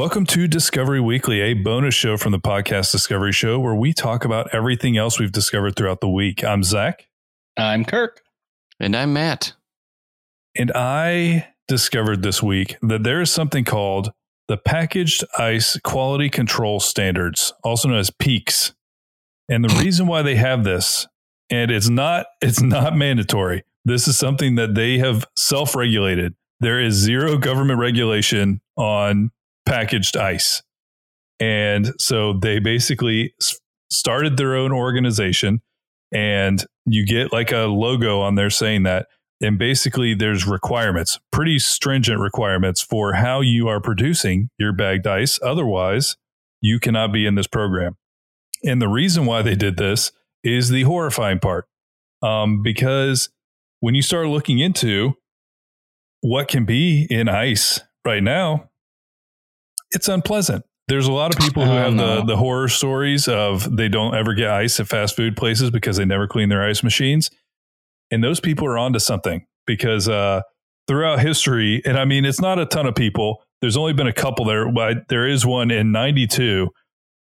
Discovery Weekly. Welcome to Discovery Weekly, a bonus show from the podcast Discovery Show where we talk about everything else we've discovered throughout the week. I'm Zach. I'm Kirk. And I'm Matt. And I discovered this week that there is something called the Packaged Ice Quality Control Standards, also known as PEAKS. And the reason why they have this, and it's not it's not mandatory. This is something that they have self-regulated. There is zero government regulation on packaged ice. And so they basically started their own organization and you get like a logo on there saying that. And basically there's requirements pretty stringent requirements for how you are producing your bagged ice. Otherwise you cannot be in this program. And the reason why they did this is the horrifying part. Um, because when you start looking into what can be in ice right now it's unpleasant there's a lot of people who Oh, have the, the horror stories of they don't ever get ice at fast food places because they never clean their ice machines and those people are onto something because uh, throughout history, and I mean, it's not a ton of people. There's only been a couple there, but there is one in '92.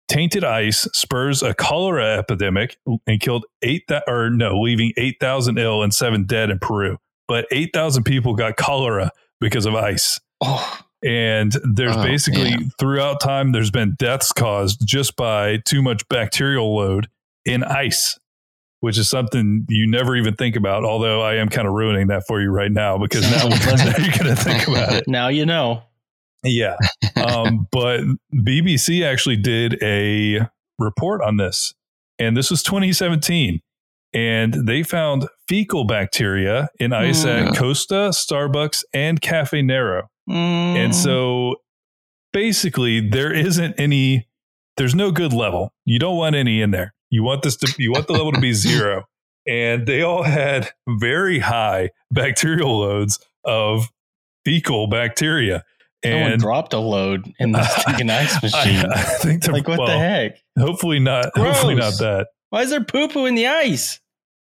Tainted ice spurs a cholera epidemic and killed eight that or no, leaving eight thousand ill and seven dead in Peru. But eight thousand people got cholera because of ice. Oh, And there's Oh, basically yeah. throughout time, there's been deaths caused just by too much bacterial load in ice, which is something you never even think about. Although I am kind of ruining that for you right now because now, now you're going to think about it. now you know. Yeah. Um, but BBC actually did a report on this, and this was 2017. And they found fecal bacteria in ice Mm. at Costa, Starbucks, and Cafe Nero. Mm. And so basically there isn't any there's no good level. You don't want any in there. You want this to you want the level to be zero. And they all had very high bacterial loads of fecal bacteria. someone And dropped a load in the stinking ice machine. I, I think like what well, the heck? Hopefully not hopefully not that. Why is there poo poo in the ice?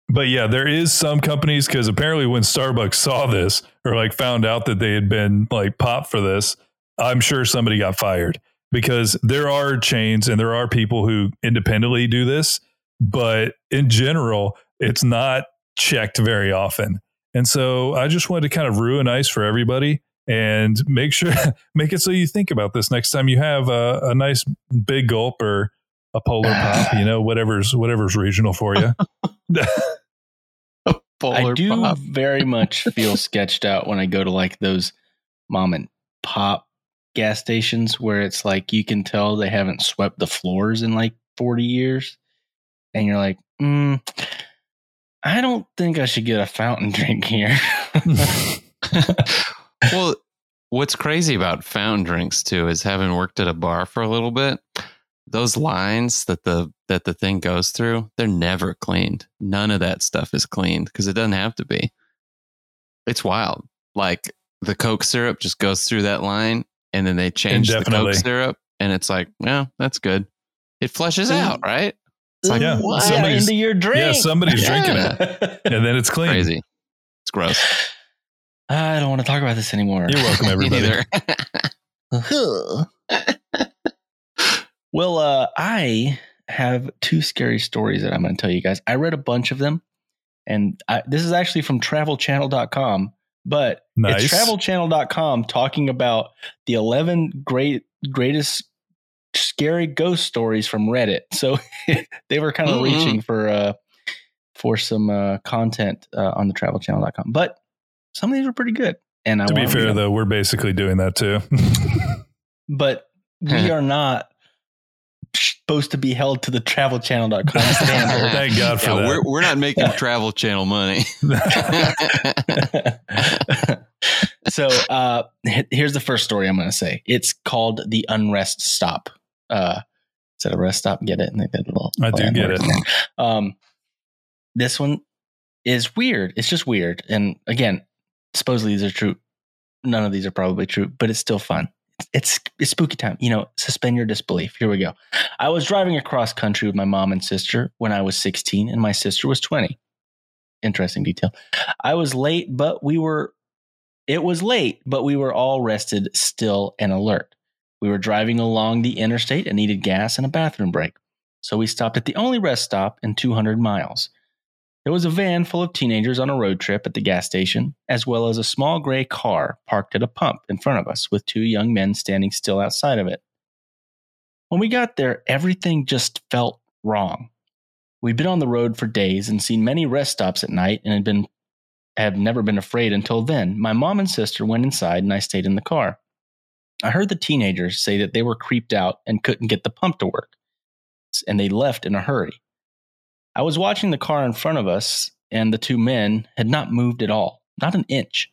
But yeah, there is some companies because apparently when Starbucks saw this or like found out that they had been like popped for this, I'm sure somebody got fired because there are chains and there are people who independently do this, but in general, it's not checked very often. And so I just wanted to kind of ruin ice for everybody and make sure make it so you think about this next time you have a, a nice big gulp or a polar pop, you know, whatever's whatever's regional for you. I do pop. very much feel sketched out when I go to like those mom and pop gas stations where it's like you can tell they haven't swept the floors in like 40 years. And you're like, mm, I don't think I should get a fountain drink here. well, what's crazy about fountain drinks too is having worked at a bar for a little bit. Those lines that the that the thing goes through, they're never cleaned. None of that stuff is cleaned because it doesn't have to be. It's wild. Like the Coke syrup just goes through that line, and then they change the Coke syrup, and it's like, yeah, that's good. It flushes Mm. out, right? It's like Yeah. Wow, Somebody's- into your drink. Yeah, somebody's Yeah. drinking it, and then it's clean. crazy. It's gross. I don't want to talk about this anymore. You're welcome, Me everybody. neither. well, uh, I have two scary stories that I'm going to tell you guys. I read a bunch of them, and I, this is actually from travelchannel.com, but Nice. it's travelchannel.com talking about the 11 great greatest scary ghost stories from Reddit. So they were kind of Mhm. reaching for uh, for some uh, content uh, on the travelchannel.com, but some of these were pretty good. And I to be wanna fair, though, we're basically doing that too. but we are not supposed to be held to the travelchannel.com standard. Thank God for yeah, that. we're we're not making Travel Channel money. so uh, here's the first story I'm going to say. It's called the Unrest Stop. Uh, is that a rest stop? Get it? Like that little I do get it. Um, this one is weird. It's just weird. And again, supposedly these are true. None of these are probably true, but it's still fun. It's it's spooky time. You know, suspend your disbelief. Here we go. I was driving across country with my mom and sister when I was 16, and my sister was 20. Interesting detail. I was late, but we were It was late, but we were all rested, still, and alert. We were driving along the interstate and needed gas and a bathroom break. So we stopped at the only rest stop in 200 miles. There was a van full of teenagers on a road trip at the gas station, as well as a small gray car parked at a pump in front of us with two young men standing still outside of it. When we got there, everything just felt wrong. We'd been on the road for days and seen many rest stops at night and had been have never been afraid until then. My mom and sister went inside and I stayed in the car. I heard the teenagers say that they were creeped out and couldn't get the pump to work, and they left in a hurry. I was watching the car in front of us, and the two men had not moved at all, not an inch.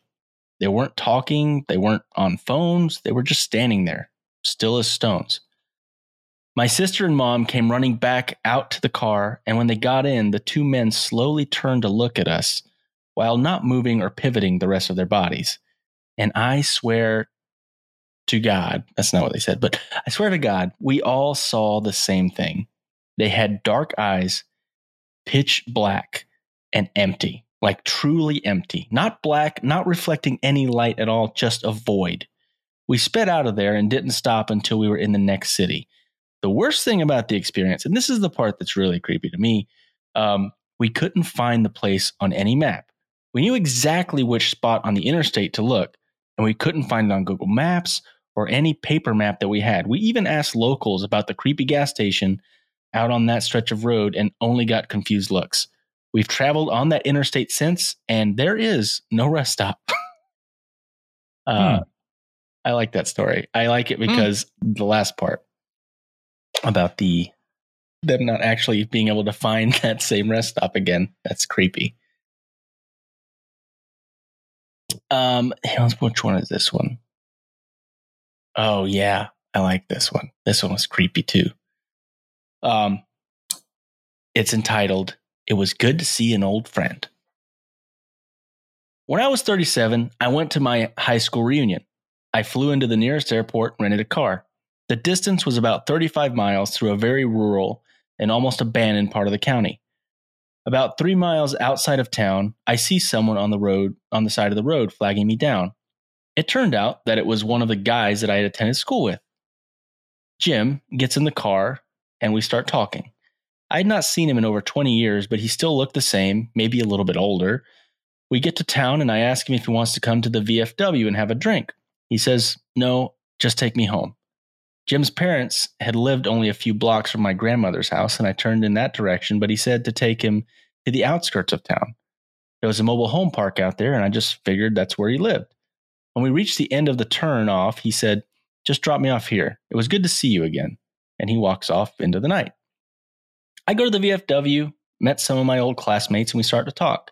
They weren't talking, they weren't on phones, they were just standing there, still as stones. My sister and mom came running back out to the car, and when they got in, the two men slowly turned to look at us while not moving or pivoting the rest of their bodies. And I swear to God, that's not what they said, but I swear to God, we all saw the same thing. They had dark eyes, pitch black, and empty, like truly empty. Not black, not reflecting any light at all, just a void. We sped out of there and didn't stop until we were in the next city. The worst thing about the experience, and this is the part that's really creepy to me, um, we couldn't find the place on any map. We knew exactly which spot on the interstate to look, and we couldn't find it on Google Maps or any paper map that we had. We even asked locals about the creepy gas station out on that stretch of road and only got confused looks. We've traveled on that interstate since, and there is no rest stop. uh, hmm. I like that story. I like it hmm. because hmm. the last part about the them not actually being able to find that same rest stop again. That's creepy. Um, which one is this one? Oh yeah, I like this one. This one was creepy too. Um, it's entitled "It Was Good to See an Old Friend." When I was 37, I went to my high school reunion. I flew into the nearest airport and rented a car. The distance was about 35 miles through a very rural and almost abandoned part of the county. About three miles outside of town, I see someone on the road, on the side of the road, flagging me down. It turned out that it was one of the guys that I had attended school with. Jim gets in the car and we start talking. I had not seen him in over 20 years, but he still looked the same, maybe a little bit older. We get to town and I ask him if he wants to come to the VFW and have a drink. He says, No, just take me home. Jim's parents had lived only a few blocks from my grandmother's house, and I turned in that direction, but he said to take him to the outskirts of town. There was a mobile home park out there, and I just figured that's where he lived. When we reached the end of the turn off, he said, Just drop me off here. It was good to see you again. And he walks off into the night. I go to the VFW, met some of my old classmates, and we start to talk.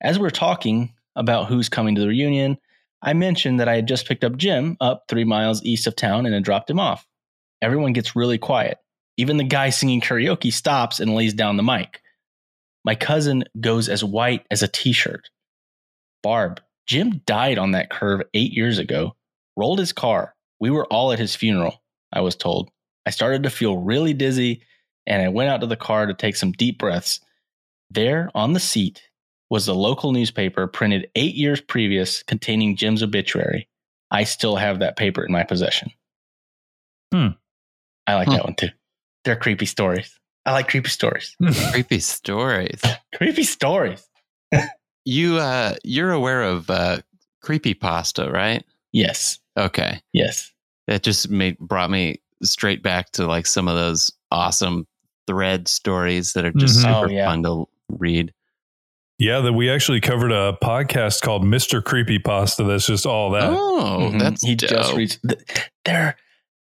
As we we're talking about who's coming to the reunion, I mentioned that I had just picked up Jim up three miles east of town and had dropped him off. Everyone gets really quiet. Even the guy singing karaoke stops and lays down the mic. My cousin goes as white as a t shirt. Barb, Jim died on that curve eight years ago, rolled his car. We were all at his funeral, I was told. I started to feel really dizzy and I went out to the car to take some deep breaths. There on the seat was the local newspaper printed eight years previous containing Jim's obituary. I still have that paper in my possession. Hmm. I like huh. that one too. They're creepy stories. I like creepy stories. creepy stories. creepy stories. you uh you're aware of uh creepy pasta, right? Yes. Okay. Yes. That just made brought me straight back to like some of those awesome thread stories that are just mm-hmm. super oh, yeah. fun to read. Yeah, that we actually covered a podcast called Mr. Creepy Pasta. That's just all that. Oh, mm-hmm. that's he dope. just reads. There,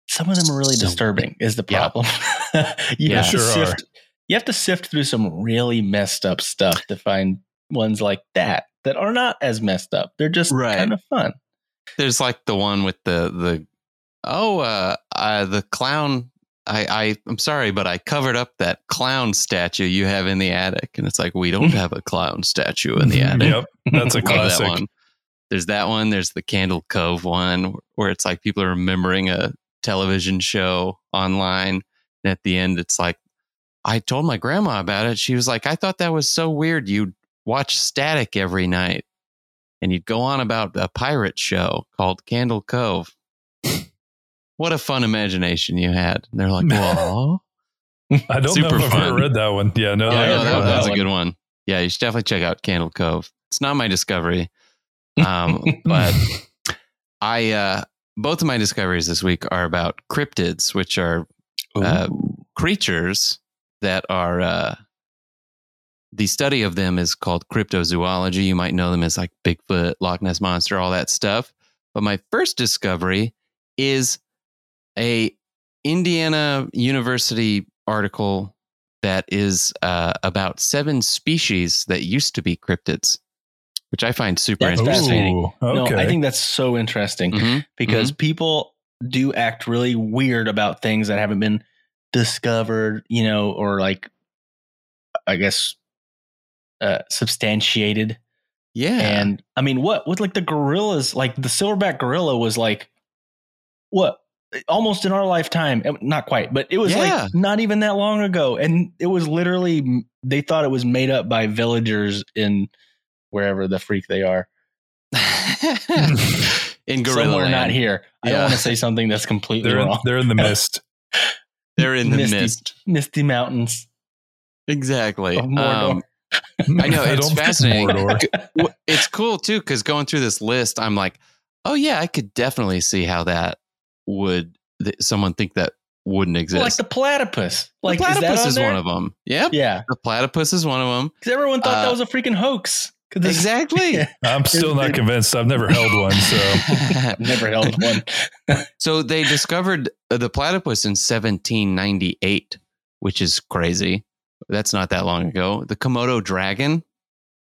some of them are really so disturbing. Is the problem? Yeah. you yeah, have sure to sift, are. You have to sift through some really messed up stuff to find ones like that that are not as messed up. They're just right. kind of fun. There's like the one with the the oh uh, uh the clown I, I I'm sorry, but I covered up that clown statue you have in the attic, and it's like we don't have a clown statue in the attic. yep, that's a classic. that one. There's that one. There's the Candle Cove one, where it's like people are remembering a television show online, and at the end, it's like I told my grandma about it. She was like, "I thought that was so weird. You'd watch Static every night." and you'd go on about a pirate show called Candle Cove. What a fun imagination you had. And they're like, "Whoa." I don't Super know if I've ever read that one. Yeah, no, Yeah, no, that, that was a good one. Yeah, you should definitely check out Candle Cove. It's not my discovery, um, but I uh, both of my discoveries this week are about cryptids, which are uh, creatures that are uh, the study of them is called cryptozoology. You might know them as like Bigfoot, Loch Ness monster, all that stuff. But my first discovery is a Indiana University article that is uh, about seven species that used to be cryptids, which I find super That's interesting. Ooh, okay. No, I think that's so interesting Mhm. because people do act really weird about things that haven't been discovered, you know, or like, I guess, uh, substantiated. Yeah. And I mean, what with like the gorillas, like the silverback gorilla was like, what? Almost in our lifetime, Eh, not quite, but it was Yeah. like not even that long ago, and it was literally they thought it was made up by villagers in wherever the freak they are. in gorilla somewhere land. not here. I don't want to say something that's completely they're in, wrong. they're in the mist. They're in the misty, mist. misty mountains. Exactly. Um, I know, it's don't fascinating. It's cool too because going through this list, I'm like, oh yeah, I could definitely see how that would th- someone think that wouldn't exist. like the platypus. Like the platypus is, that on is one of them. Yep, Yeah, the platypus is one of them. because everyone thought Uh, that was a freaking hoax. Exactly. I'm still not convinced. I've never held one. So I've never held one. so they discovered uh, the platypus in 1798, which is crazy. That's not that long ago. The Komodo dragon,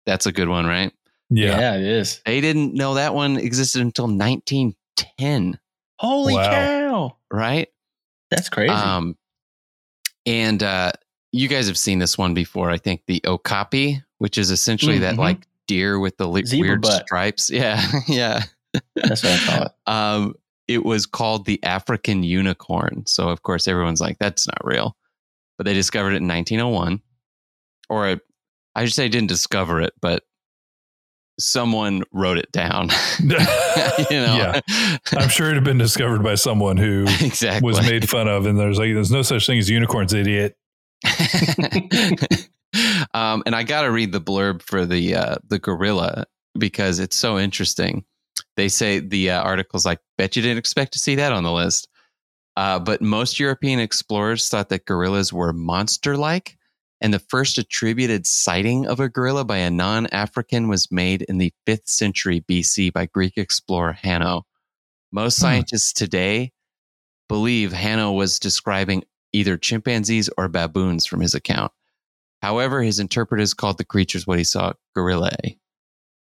that's a good one, right? yeah. Yeah. it is. They didn't know that one existed until 1910, Holy Wow. cow, right? that's crazy. Um, and uh, you guys have seen this one before, I think the okapi, which is essentially that Mhm. like deer with the li- weird butt. stripes. Yeah, yeah. that's what I call it. Um, it was called the African unicorn. So of course everyone's like, that's not real. But they discovered it in 1901, or I should say, didn't discover it, but someone wrote it down. you know, Yeah. I'm sure it had been discovered by someone who exactly was made fun of, and there's like, there's no such thing as unicorns, idiot. um, and I got to read the blurb for the uh, the gorilla because it's so interesting. They say the uh, article's like, "Bet you didn't expect to see that on the list." Uh, but most European explorers thought that gorillas were monster-like, and the first attributed sighting of a gorilla by a non-African was made in the fifth century BC by Greek explorer Hanno. Most Hmm. scientists today believe Hanno was describing either chimpanzees or baboons from his account. However, his interpreters called the creatures what he saw gorillae.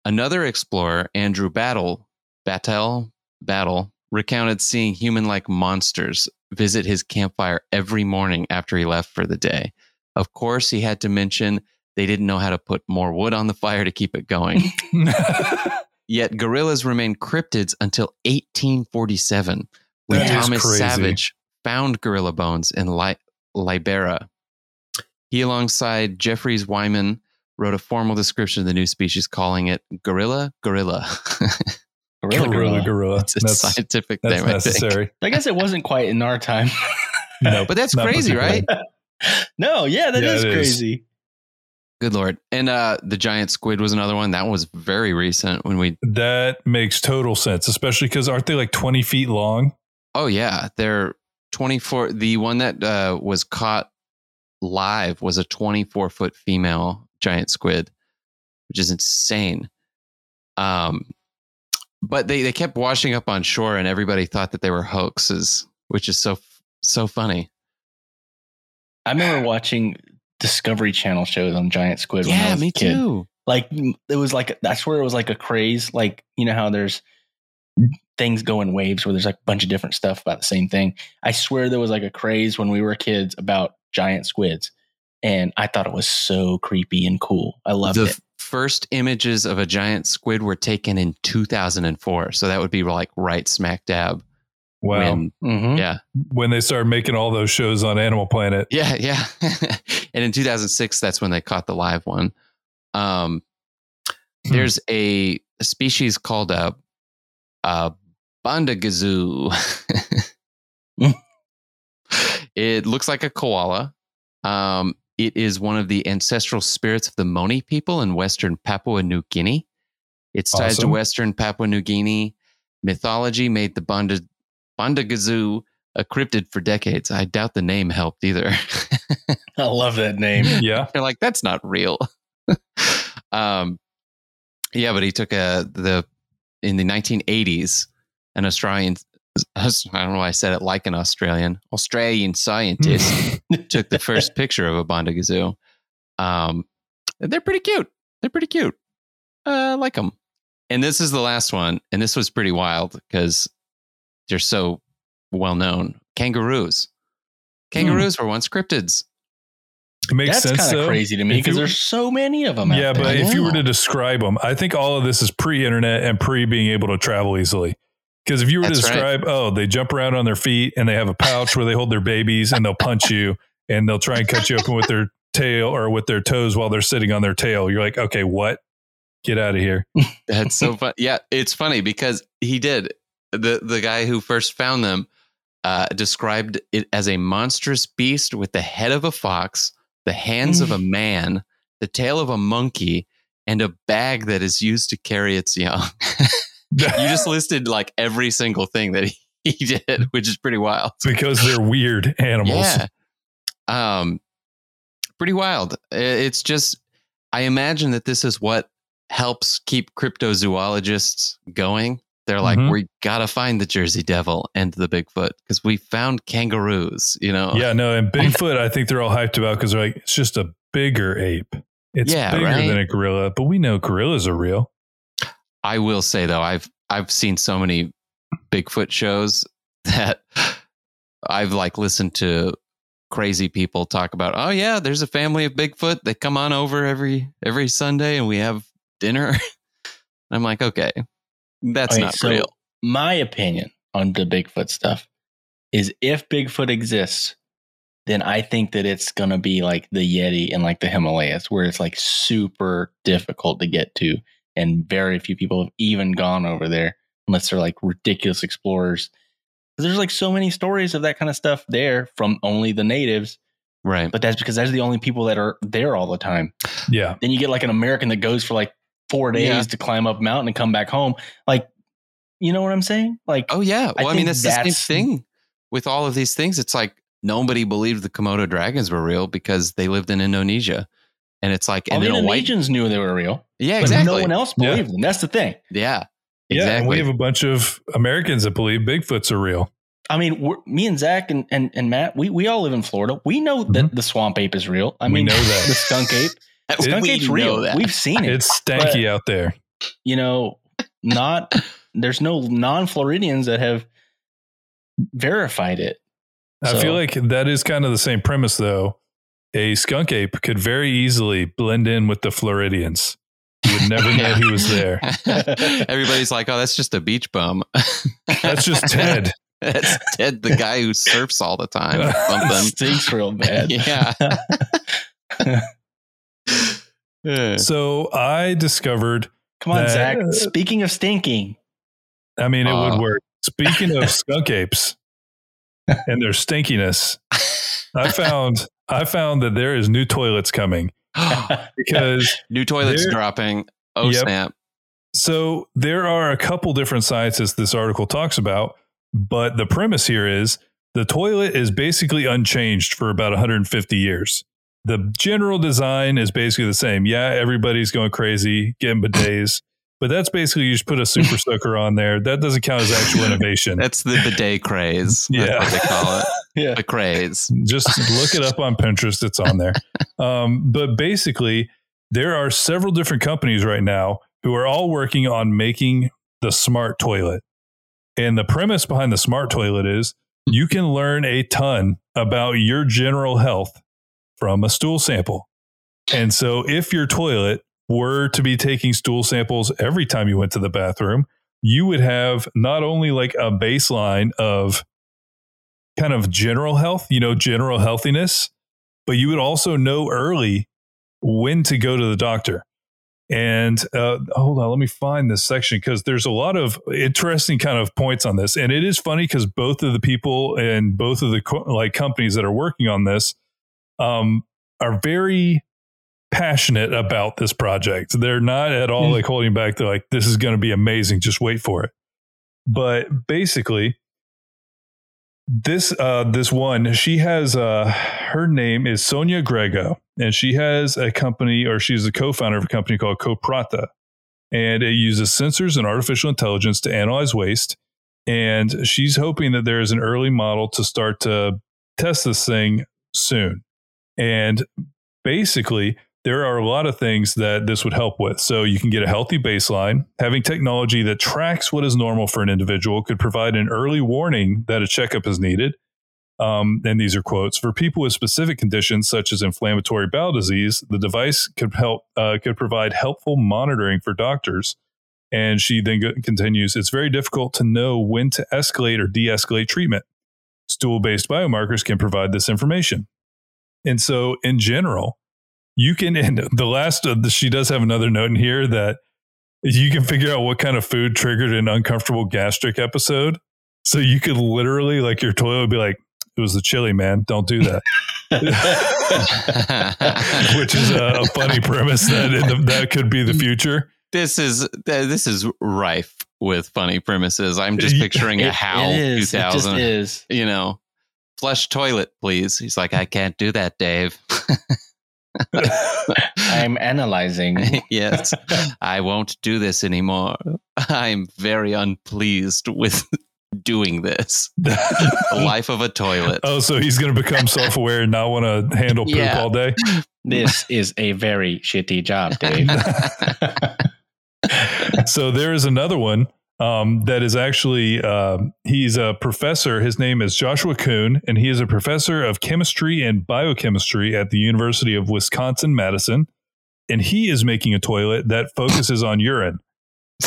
Another explorer, Andrew Battell, Battell, Battell, recounted seeing human-like monsters visit his campfire every morning after he left for the day. Of course, he had to mention they didn't know how to put more wood on the fire to keep it going. Yet gorillas remained cryptids until 1847, when That is Thomas. Savage found gorilla bones in Li- Libera. He, alongside Jeffries Wyman, wrote a formal description of the new species, calling it gorilla gorilla. Gorilla, gorilla, gorilla. gorilla. it's a That's, scientific that's name, I think. necessary. I guess it wasn't quite in our time. No, But that's crazy, right? no, yeah, that Yeah, is it is. crazy. Good lord! And uh, the giant squid was another one that was very recent when we. That makes total sense, especially because aren't they like 20 feet long? Oh yeah, they're twenty four. The one that uh, was caught live was a twenty four foot female giant squid, which is insane. Um, but they they kept washing up on shore, and everybody thought that they were hoaxes, which is so so funny. I remember watching Discovery Channel shows on giant squid when I Yeah, was me a kid. too. Like it was like that's where it was like a craze. Like you know how there's things go in waves where there's like a bunch of different stuff about the same thing. I swear there was like a craze when we were kids about giant squids, and I thought it was so creepy and cool. I loved the it. first images of a giant squid were taken in 2004, so that would be like right smack dab. Wow. When, Mhm. yeah, when they started making all those shows on Animal Planet. Yeah, yeah. and in 2006, that's when they caught the live one. Um, Hmm. there's a a species called a, a bondegezou. it looks like a koala. Um, it is one of the ancestral spirits of the Moni people in Western Papua New Guinea. Its ties to Western Papua New Guinea mythology made the Banda, Bondegezou a cryptid for decades. I doubt the name helped either. I love that name. Yeah. They're like, that's not real. um, yeah, but he took a the in the 1980s, an Australian. I don't know why I said it like an Australian. Australian scientist took the first picture of a Bondegezou. Um, they're pretty cute. They're pretty cute. Uh, I like them. And this is the last one, and this was pretty wild because they're so well known. Kangaroos. Kangaroos hmm. were once cryptids. It makes That's sense. kind of crazy to me because there's so many of them. Yeah, out there. but if you were to describe them, I think all of this is pre-internet and pre being able to travel easily. Because if you were That's to right. describe, oh, they jump around on their feet and they have a pouch where they hold their babies and they'll punch you and they'll try and cut you open with their tail or with their toes while they're sitting on their tail. You're like, okay, what? Get out of here. That's so fun. Yeah, it's funny because he did. The the guy who first found them uh, described it as a monstrous beast with the head of a fox, the hands of a man, the tail of a monkey, and a bag that is used to carry its young. you just listed like every single thing that he, he did, which is pretty wild. because they're weird animals. Yeah. Um, pretty wild. It's just, I imagine that this is what helps keep cryptozoologists going. They're like, Mhm. we got to find the Jersey Devil and the Bigfoot because we found kangaroos, you know? Yeah, no, and Bigfoot, I think they're all hyped about because they're like, it's just a bigger ape. It's Yeah, bigger right? than a gorilla, but we know gorillas are real. I will say though, I've, I've seen so many Bigfoot shows that I've like listened to crazy people talk about, oh yeah, there's a family of Bigfoot. They come on over every, every Sunday and we have dinner. I'm like, okay, that's Okay, not so real. My opinion on the Bigfoot stuff is if Bigfoot exists, then I think that it's going to be like the Yeti and like the Himalayas, where it's like super difficult to get to. And very few people have even gone over there unless they're like ridiculous explorers. 'Cause There's like so many stories of that kind of stuff there from only the natives, Right. but that's because they're the only people that are there all the time. Yeah. Then you get like an American that goes for like four days Yeah. to climb up a mountain and come back home. Like, you know what I'm saying? Like, Oh yeah. I Well, I, mean, think that's, the same thing with all of these things. It's like nobody believed the Komodo dragons were real because they lived in Indonesia, and it's like, all and the then a white, Indonesians knew they were real, yeah, but exactly, no one else Yeah. believed them. That's the thing. yeah, Yeah. And we have a bunch of Americans that believe Bigfoots are real. I mean, we're, me and Zach and, and, and Matt, we, we all live in Florida. We know that the swamp ape is real. I Mm-hmm. We mean, know that. the skunk ape, skunk ape's real. that. We've seen it. It's stanky out there. you know, not there's no non-Floridians that have verified it. I So- feel like that is kind of the same premise, though. A skunk ape could very easily blend in with the Floridians. You would never know he was there. Everybody's like, "Oh, that's just a beach bum." That's just Ted. that's Ted, the guy who surfs all the time. or Something. stinks real bad. yeah. Yeah. So I discovered, Come on, That- Zach. Speaking of stinking, I mean, it Uh. would work. Speaking of skunk apes and their stinkiness, I found I found that there is new toilets coming because New toilets There- dropping. Oh Yep. snap! So there are a couple different sciences this article talks about, but the premise here is the toilet is basically unchanged for about 150 years. The general design is basically the same. Yeah, everybody's going crazy, getting bidets, but that's basically you just put a super soaker on there. That doesn't count as actual innovation. That's the bidet craze. That's Yeah. what they call it. yeah, The craze. just look it up on Pinterest. It's on there. Um, but basically, there are several different companies right now who are all working on making the smart toilet. And the premise behind the smart toilet is you can learn a ton about your general health from a stool sample. And so, if your toilet were to be taking stool samples every time you went to the bathroom, you would have not only like a baseline of kind of general health, you know, general healthiness, but you would also know early when to go to the doctor. And uh, hold on, let me find this section because there's a lot of interesting kind of points on this, and it is funny because both of the people and both of the co- like companies that are working on this um, are very passionate about this project. They're not at all Mm. like holding back. They're like, "This is going to be amazing. Just wait for it." But basically, this uh this one she has uh her name is sonia grego and she has a company or she's the co-founder of a company called coprata and it uses sensors and artificial intelligence to analyze waste and she's hoping that there is an early model to start to test this thing soon and basically there are a lot of things that this would help with. So you can get a healthy baseline. Having technology that tracks what is normal for an individual could provide an early warning that a checkup is needed. Um, and these are quotes for people with specific conditions such as inflammatory bowel disease. The device could help uh, could provide helpful monitoring for doctors. And she then continues: It's very difficult to know when to escalate or de-escalate treatment. Stool-based biomarkers can provide this information. And so, in general, you can and the last of the, she does have another note in here that you can figure out what kind of food triggered an uncomfortable gastric episode so you could literally like your toilet would be like it was the chili man don't do that which is a, a funny premise that in the, that could be the future this is this is rife with funny premises. I'm just picturing a It- HAL it is. It just 2000. is. You know, flush toilet, please. He's like, I can't do that, Dave. I'm analyzing. yes, I won't do this anymore. I'm very unpleased with doing this. The life of a toilet. oh so he's going to become self-aware and not want to handle poop Yeah. all day This is a very shitty job, Dave. so there is another one um, that is actually um, he's a professor. His name is Joshua Coon, and he is a professor of chemistry and biochemistry at the University of Wisconsin Madison. And he is making a toilet that focuses on urine.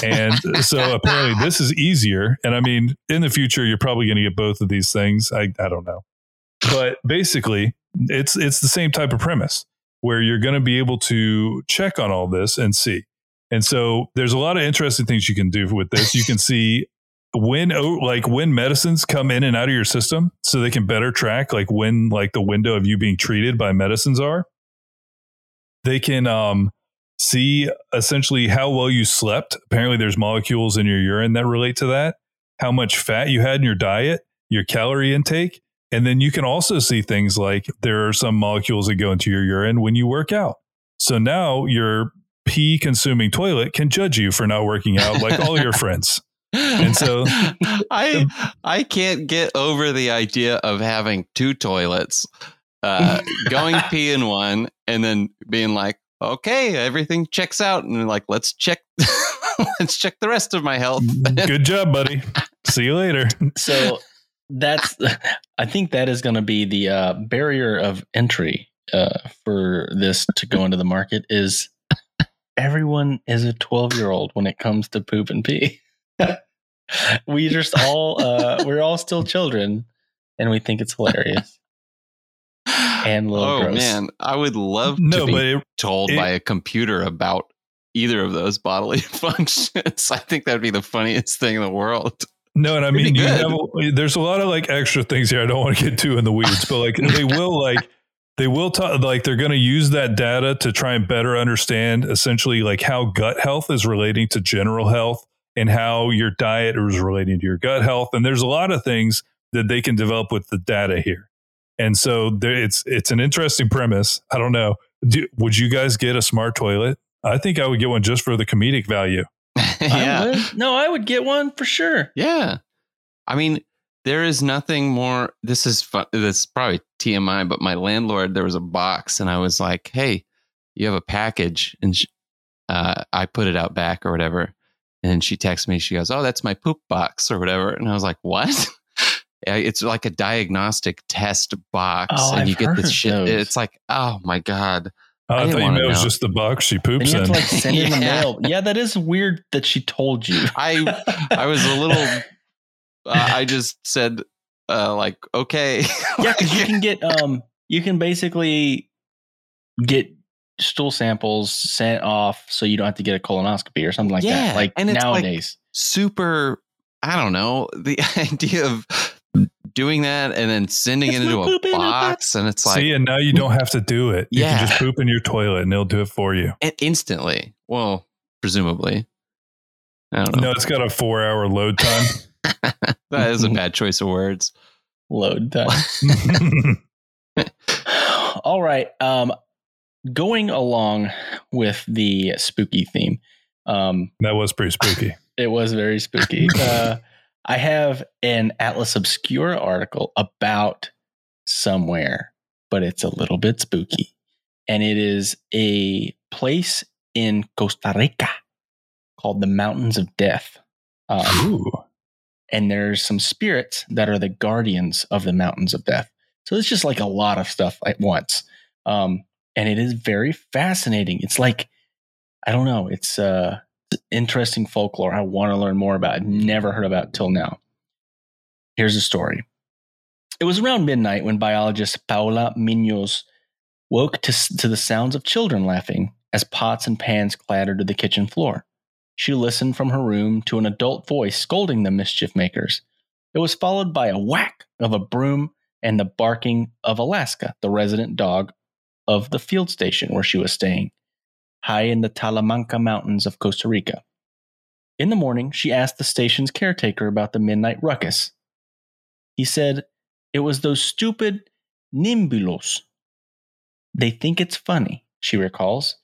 And so apparently this is easier. And I mean, in the future, you're probably going to get both of these things. I, I don't know. But basically, it's it's the same type of premise where you're going to be able to check on all this and see. And so there's a lot of interesting things you can do with this. You can see when oh, like when medicines come in and out of your system so they can better track like when like the window of you being treated by medicines are. They can um see essentially how well you slept. Apparently there's molecules in your urine that relate to that, how much fat you had in your diet, your calorie intake, and then you can also see things like there are some molecules that go into your urine when you work out. So now your pee consuming toilet can judge you for not working out like all your friends. And so- I I can't get over the idea of having two toilets, uh, going pee in one, and then being like, okay, everything checks out, and like let's check, let's check the rest of my health. Good job, buddy. See you later. so that's i think that is going to be the uh, barrier of entry uh, for this to go into the market is everyone is a 12 year old when it comes to poop and pee we just all uh, we're all still children and we think it's hilarious and a little oh gross. man, I would love to No, be but it, told it- by a computer about either of those bodily functions. I think that would be the funniest thing in the world. no, and I mean, you have, there's a lot of like extra things here. I don't want to get too in the weeds, but like they will like they will talk like they're going to use that data to try and better understand essentially like how gut health is relating to general health and how your diet is relating to your gut health. And there's a lot of things that they can develop with the data here. And so there, it's it's an interesting premise. I don't know. Do, would you guys get a smart toilet? I think I would get one just for the comedic value. yeah. I would. no i would get one for sure Yeah. I mean, there is nothing more. This is fun. This is probably TMI, but my landlord, there was a box and I was like, hey, you have a package. And she, uh, I put it out back or whatever. And then she texts me, she goes, oh, that's my poop box or whatever. And I was like, what? It's like a diagnostic test box, Oh, and I've you get this shit. those. It's like, oh my god! Oh, I I, thought you meant it was just the box she and poops you have in. to like send in the Yeah. mail yeah that is weird that she told you I I was a little. Uh, I just said, uh, like, okay, yeah because you can get um you can basically get stool samples sent off so you don't have to get a colonoscopy or something like Yeah, that. Like and it's like- nowadays. super i don't know the idea of doing that and then sending It's it into a pooping in a box and it's like See, and now you don't have to do it. You Yeah. can just poop in your toilet and they'll do it for you. and instantly well presumably i don't know No, it's got a four hour load time. That is a bad choice of words Load time. All right. Um, going along with the spooky theme, um, that was pretty spooky. it was very spooky. uh, I have an Atlas Obscura article about somewhere, but it's a little bit spooky. And it is a place in Costa Rica called the Mountains of Death. Um, Ooh. And there's some spirits that are the guardians of the mountains of death. So it's just like a lot of stuff at once. Um, and it is very fascinating. It's like, I don't know, it's uh, interesting folklore I want to learn more about. Never heard about till now. Here's the story. It was around midnight when biologist Paula Munoz woke to, to the sounds of children laughing as pots and pans clattered to the kitchen floor. She listened from her room to an adult voice scolding the mischief makers. It was followed by a whack of a broom and the barking of Alaska, the resident dog of the field station where she was staying, high in the Talamanca Mountains of Costa Rica. In the morning, she asked the station's caretaker about the midnight ruckus. He said, It was those stupid nimbulos. They think it's funny, she recalls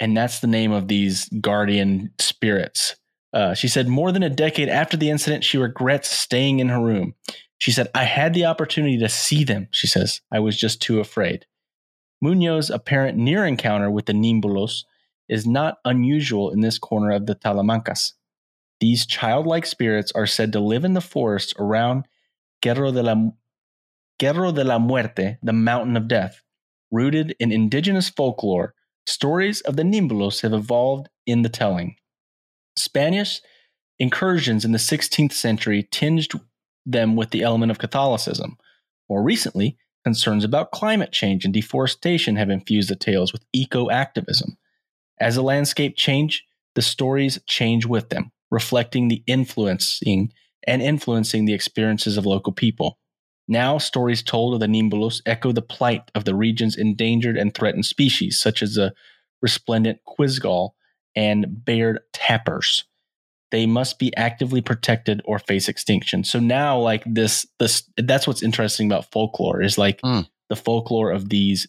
and that's the name of these guardian spirits. Uh, she said more than a decade after the incident, she regrets staying in her room. She said, I had the opportunity to see them, she says. I was just too afraid. Munoz's apparent near encounter with the Nimbulos is not unusual in this corner of the Talamancas. These childlike spirits are said to live in the forest around Cerro de la, Cerro de la Muerte, the mountain of death. Rooted in indigenous folklore, stories of the Nimbulos have evolved in the telling. Spanish incursions in the 16th century tinged them with the element of Catholicism. More recently, concerns about climate change and deforestation have infused the tales with eco activism. As the landscape change, the stories change with them, reflecting the influencing and influencing the experiences of local people. Now, stories told of the Nimbulos echo the plight of the region's endangered and threatened species, such as the resplendent quetzal and Baird's tapirs. They must be actively protected or face extinction. So now, like this, this that's what's interesting about folklore is like Mm. the folklore of these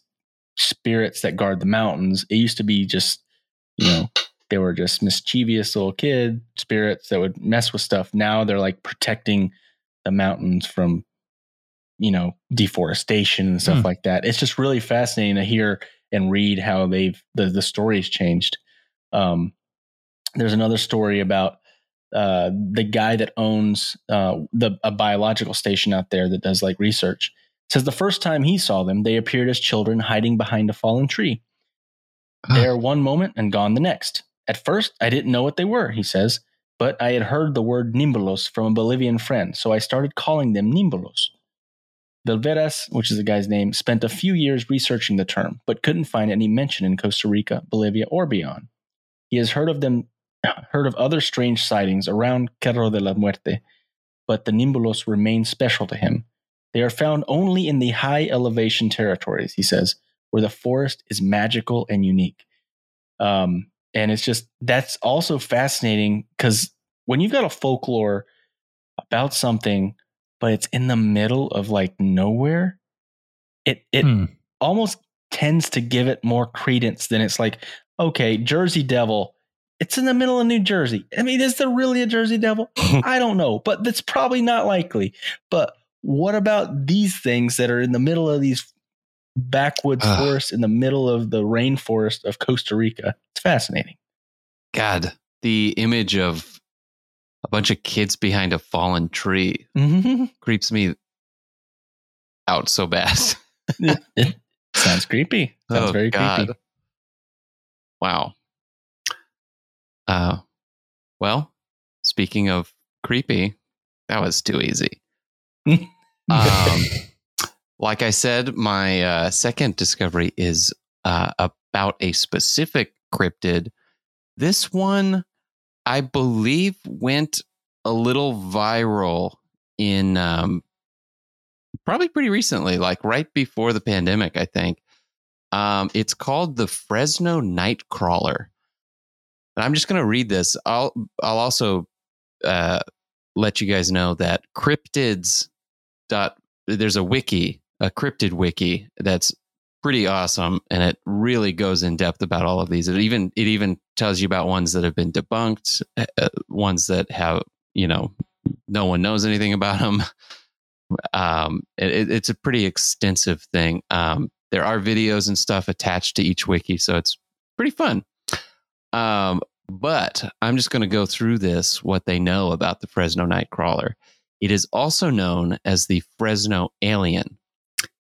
spirits that guard the mountains. It used to be just, you know, they were just mischievous little kid spirits that would mess with stuff. Now they're like protecting the mountains from you know deforestation and stuff Hmm. like that. It's just really fascinating to hear and read how they've the, the story's changed. Um there's another story about uh the guy that owns uh the a biological station out there that does like research. Says the first time he saw them they appeared as children hiding behind a fallen tree. There one moment and gone the next. At first i didn't know what they were he says but i had heard the word nimbulos from a bolivian friend so i started calling them nimbulos Velveras, which is the guy's name, spent a few years researching the term, but couldn't find any mention in Costa Rica, Bolivia, or beyond. He has heard of them, heard of other strange sightings around Cerro de la Muerte, but the Nimbulos remain special to him. They are found only in the high elevation territories, he says, where the forest is magical and unique. Um, and it's just that's also fascinating because when you've got a folklore about something but it's in the middle of like nowhere, it it Hmm. almost tends to give it more credence than it's like, okay, Jersey Devil, it's in the middle of New Jersey. I mean, is there really a Jersey Devil? I don't know, but that's probably not likely. But what about these things that are in the middle of these backwoods Ugh. forests in the middle of the rainforest of Costa Rica? It's fascinating. God, the image of bunch of kids behind a fallen tree Mhm. creeps me out so bad. it sounds creepy. Sounds Oh, very God. creepy. Wow. Uh, well, speaking of creepy, that was too easy. Um, like I said, my uh, second discovery is uh, about a specific cryptid. This one, I believe, went a little viral in um, probably pretty recently, like right before the pandemic, I think. Um, it's called the Fresno Nightcrawler. And I'm just going to read this. I'll I'll also uh, let you guys know that cryptids dot there's a wiki, a cryptid wiki that's pretty awesome and it really goes in depth about all of these. It even it even tells you about ones that have been debunked, uh, ones that have, you know, no one knows anything about them. Um, it, it's a pretty extensive thing. Um, there are videos and stuff attached to each wiki, so it's pretty fun. Um, but I'm just going to go through this what they know about the Fresno Nightcrawler. It is also known as the Fresno Alien.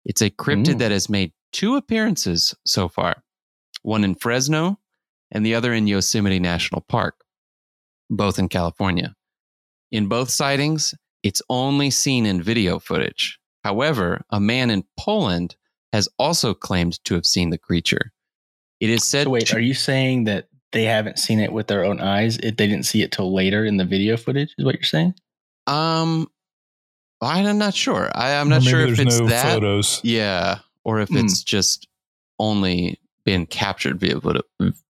It's a cryptid Mm. that has made two appearances so far one in Fresno and the other in Yosemite National Park, both in California. In both sightings, it's only seen in video footage. However, a man in Poland has also claimed to have seen the creature. It is said So wait, to- are you saying that they haven't seen it with their own eyes? It, they didn't see it till later in the video footage. Is what you're saying? Um, I'm not sure. I, I'm not Or maybe sure if it's no that. photos. Yeah, or if Hmm. it's just only been captured via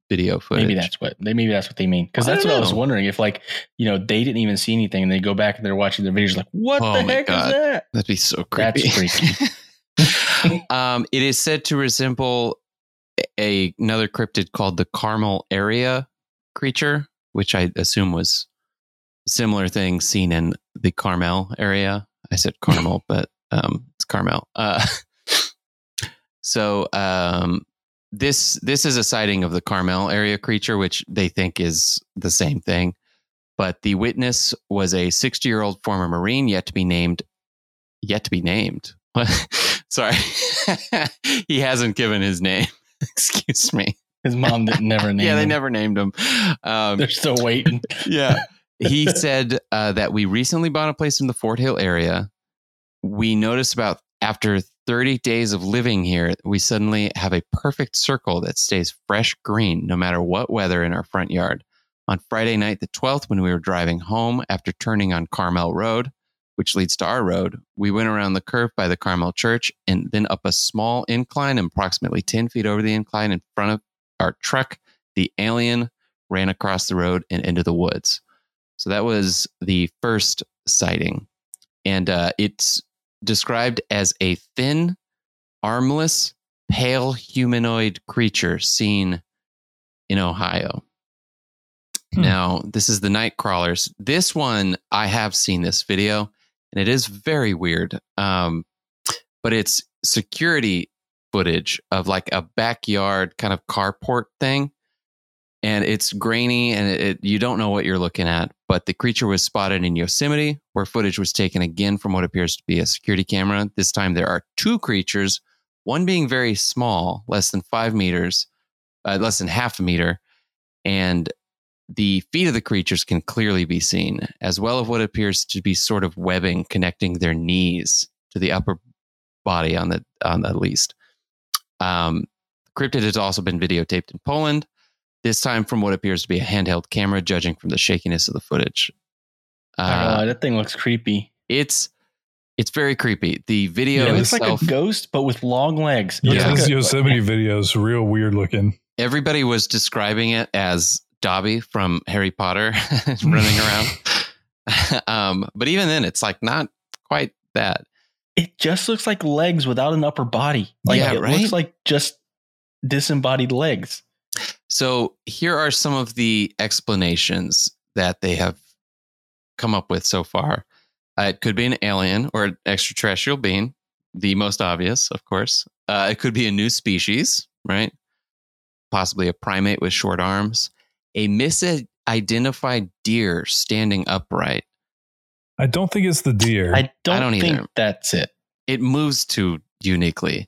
video footage. Maybe that's what they maybe that's what they mean. Because that's what I was wondering. If like you know they didn't even see anything, and they go back and they're watching their videos, like what Oh the heck God. is that? That'd be so creepy. That's creepy. um, it is said to resemble a, another cryptid called the Carmel area creature, which I assume was a similar thing seen in the Carmel area. I said Carmel, but um, it's Carmel. Uh, so um, this this is a sighting of the Carmel area creature, which they think is the same thing. But the witness was a 60 year old former Marine, yet to be named. Yet to be named. Sorry, he hasn't given his name. Excuse me. His mom didn't never name. Him. Yeah, they him. never named him. Um, They're still waiting. yeah. He said uh, that we recently bought a place in the Fort Hill area. We noticed about after 30 days of living here, we suddenly have a perfect circle that stays fresh green no matter what weather in our front yard. On Friday night, the 12th, when we were driving home after turning on Carmel Road, which leads to our road, we went around the curve by the Carmel Church and then up a small incline, approximately 10 feet over the incline in front of our truck. The alien ran across the road and into the woods. So that was the first sighting. And uh, it's described as a thin, armless, pale humanoid creature seen in Ohio. Hmm. Now, this is the night crawlers. This one, I have seen this video, and it is very weird. Um, but it's security footage of like a backyard kind of carport thing and it's grainy and it, it- you don't know what you're looking at. But the creature was spotted in Yosemite, where footage was taken again from what appears to be a security camera. This time there are two creatures, one being very small, less than five meters, uh, less than half a meter, and the feet of the creatures can clearly be seen, as well as what appears to be sort of webbing connecting their knees to the upper body on the on the least. Um, cryptid has also been videotaped in Poland this time from what appears to be a handheld camera, judging from the shakiness of the footage. Uh, oh, that thing looks creepy. it's it's very creepy. The video it looks itself, like a ghost, but with long legs. It Yeah, like a- Yosemite video is real weird looking. everybody was describing it as Dobby from Harry Potter running around. um, but even then, it's like not quite that. It just looks like legs without an upper body. Like Yeah, it right? looks like just disembodied legs. So here are some of the explanations that they have come up with so far. Uh, it could be an alien or an extraterrestrial being, the most obvious, of course. Uh, it could be a new species, right? Possibly a primate with short arms. A misidentified deer standing upright. I don't think it's the deer. I don't, don't think either. that's it. It moves too uniquely.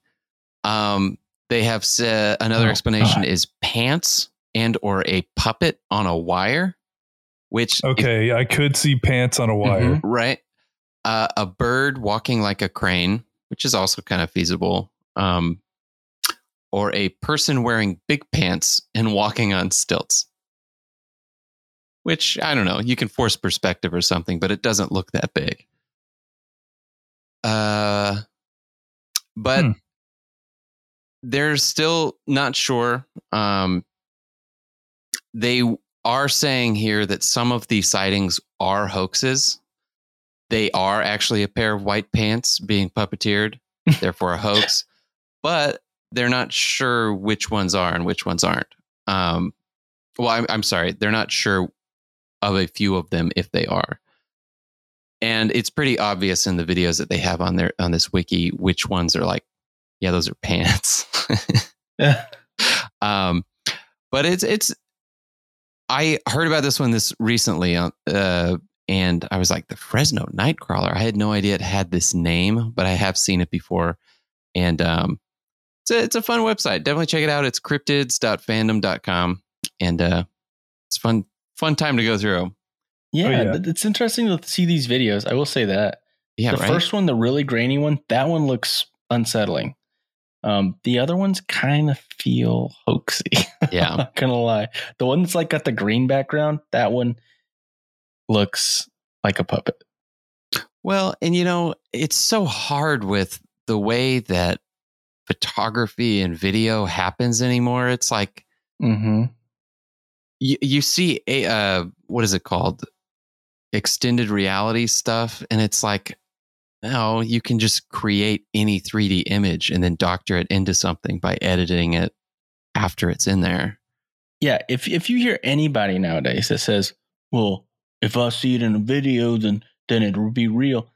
Um, they have said another Oh, explanation God. is pants and or a puppet on a wire, which if- okay, I could see pants on a wire. Mhm. right? Uh, a bird walking like a crane, which is also kind of feasible. Um, or a person wearing big pants and walking on stilts. Which I don't know, you can force perspective or something, but it doesn't look that big. Uh, but Hmm. They're still not sure. Um, they are saying here that some of the sightings are hoaxes. They are actually a pair of white pants being puppeteered, therefore a hoax. But they're not sure which ones are and which ones aren't. Um, well, I'm, I'm sorry, they're not sure of a few of them if they are. And it's pretty obvious in the videos that they have on their on this wiki which ones are like, yeah, those are pants. um, but it's it's. I heard about this one this recently, uh, uh, and I was like, the Fresno Nightcrawler. I had no idea it had this name, but I have seen it before, and um, it's a it's a fun website. Definitely check it out. It's cryptids.fandom.com, and uh, it's fun fun time to go through. yeah, yeah. it's interesting to see these videos. I will say that. Yeah, the right. first one, the really grainy one, that one looks unsettling. Um, the other ones kind of feel hoaxy. yeah, I'm not gonna lie. The one that's like got the green background, that one looks like a puppet. Well, and you know, it's so hard with the way that photography and video happens anymore. It's like Mm-hmm. you, you see a uh, what is it called? Extended reality stuff, and it's like, no, you can just create any 3D image and then doctor it into something by editing it after it's in there. Yeah, if if you hear anybody nowadays that says, "Well, if I see it in a video, then then it will be real,"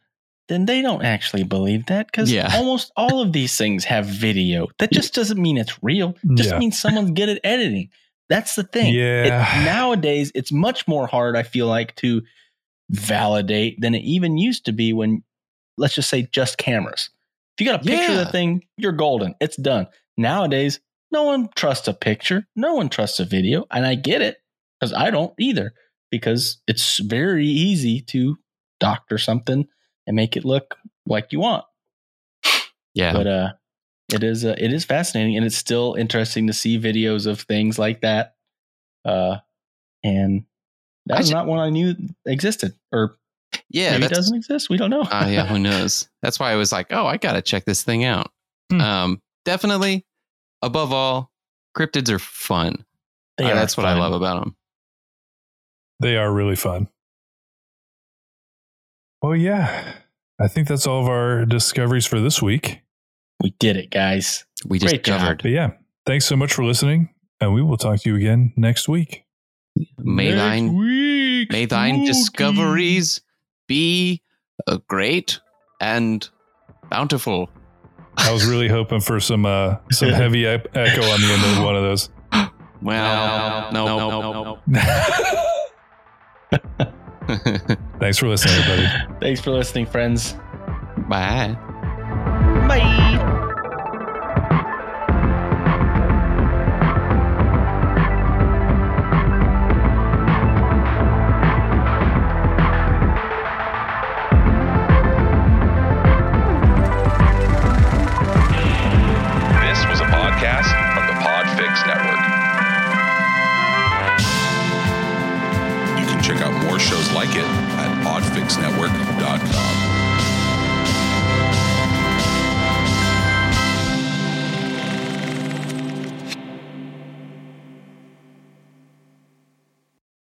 then they don't actually believe that because Yeah. almost all of these things have video. That just doesn't mean it's real. It just Yeah. means someone's good at editing. That's the thing. It- Yeah. nowadays, it's much more hard. I feel like to validate than it even used to be when, let's just say, just cameras. If you got a picture of the thing, you're golden. It's done. Nowadays, no one trusts a picture. No one trusts a video. And I get it because I don't either because it's very easy to doctor something and make it look like you want. Yeah. But uh, it is uh, it is fascinating and it's still interesting to see videos of things like that. Uh, and that's not one I knew existed or yeah. maybe it doesn't exist. We don't know. uh, yeah. Who knows? That's why I was like, oh, I got to check this thing out. Hmm. Um, definitely. Above all, cryptids are fun. They Uh, are that's what I love about them. They are really fun. Well, yeah. I think that's all of our discoveries for this week. We did it, guys. We just Great job. covered. But yeah, thanks so much for listening. And we will talk to you again next week. May Next thine week, May thine spooky. discoveries be uh, great and bountiful. I was really hoping for some uh, some heavy e- echo on the end of one of those. Well, no, no, no, no. Thanks for listening, everybody. Thanks for listening, friends. Bye. Bye. You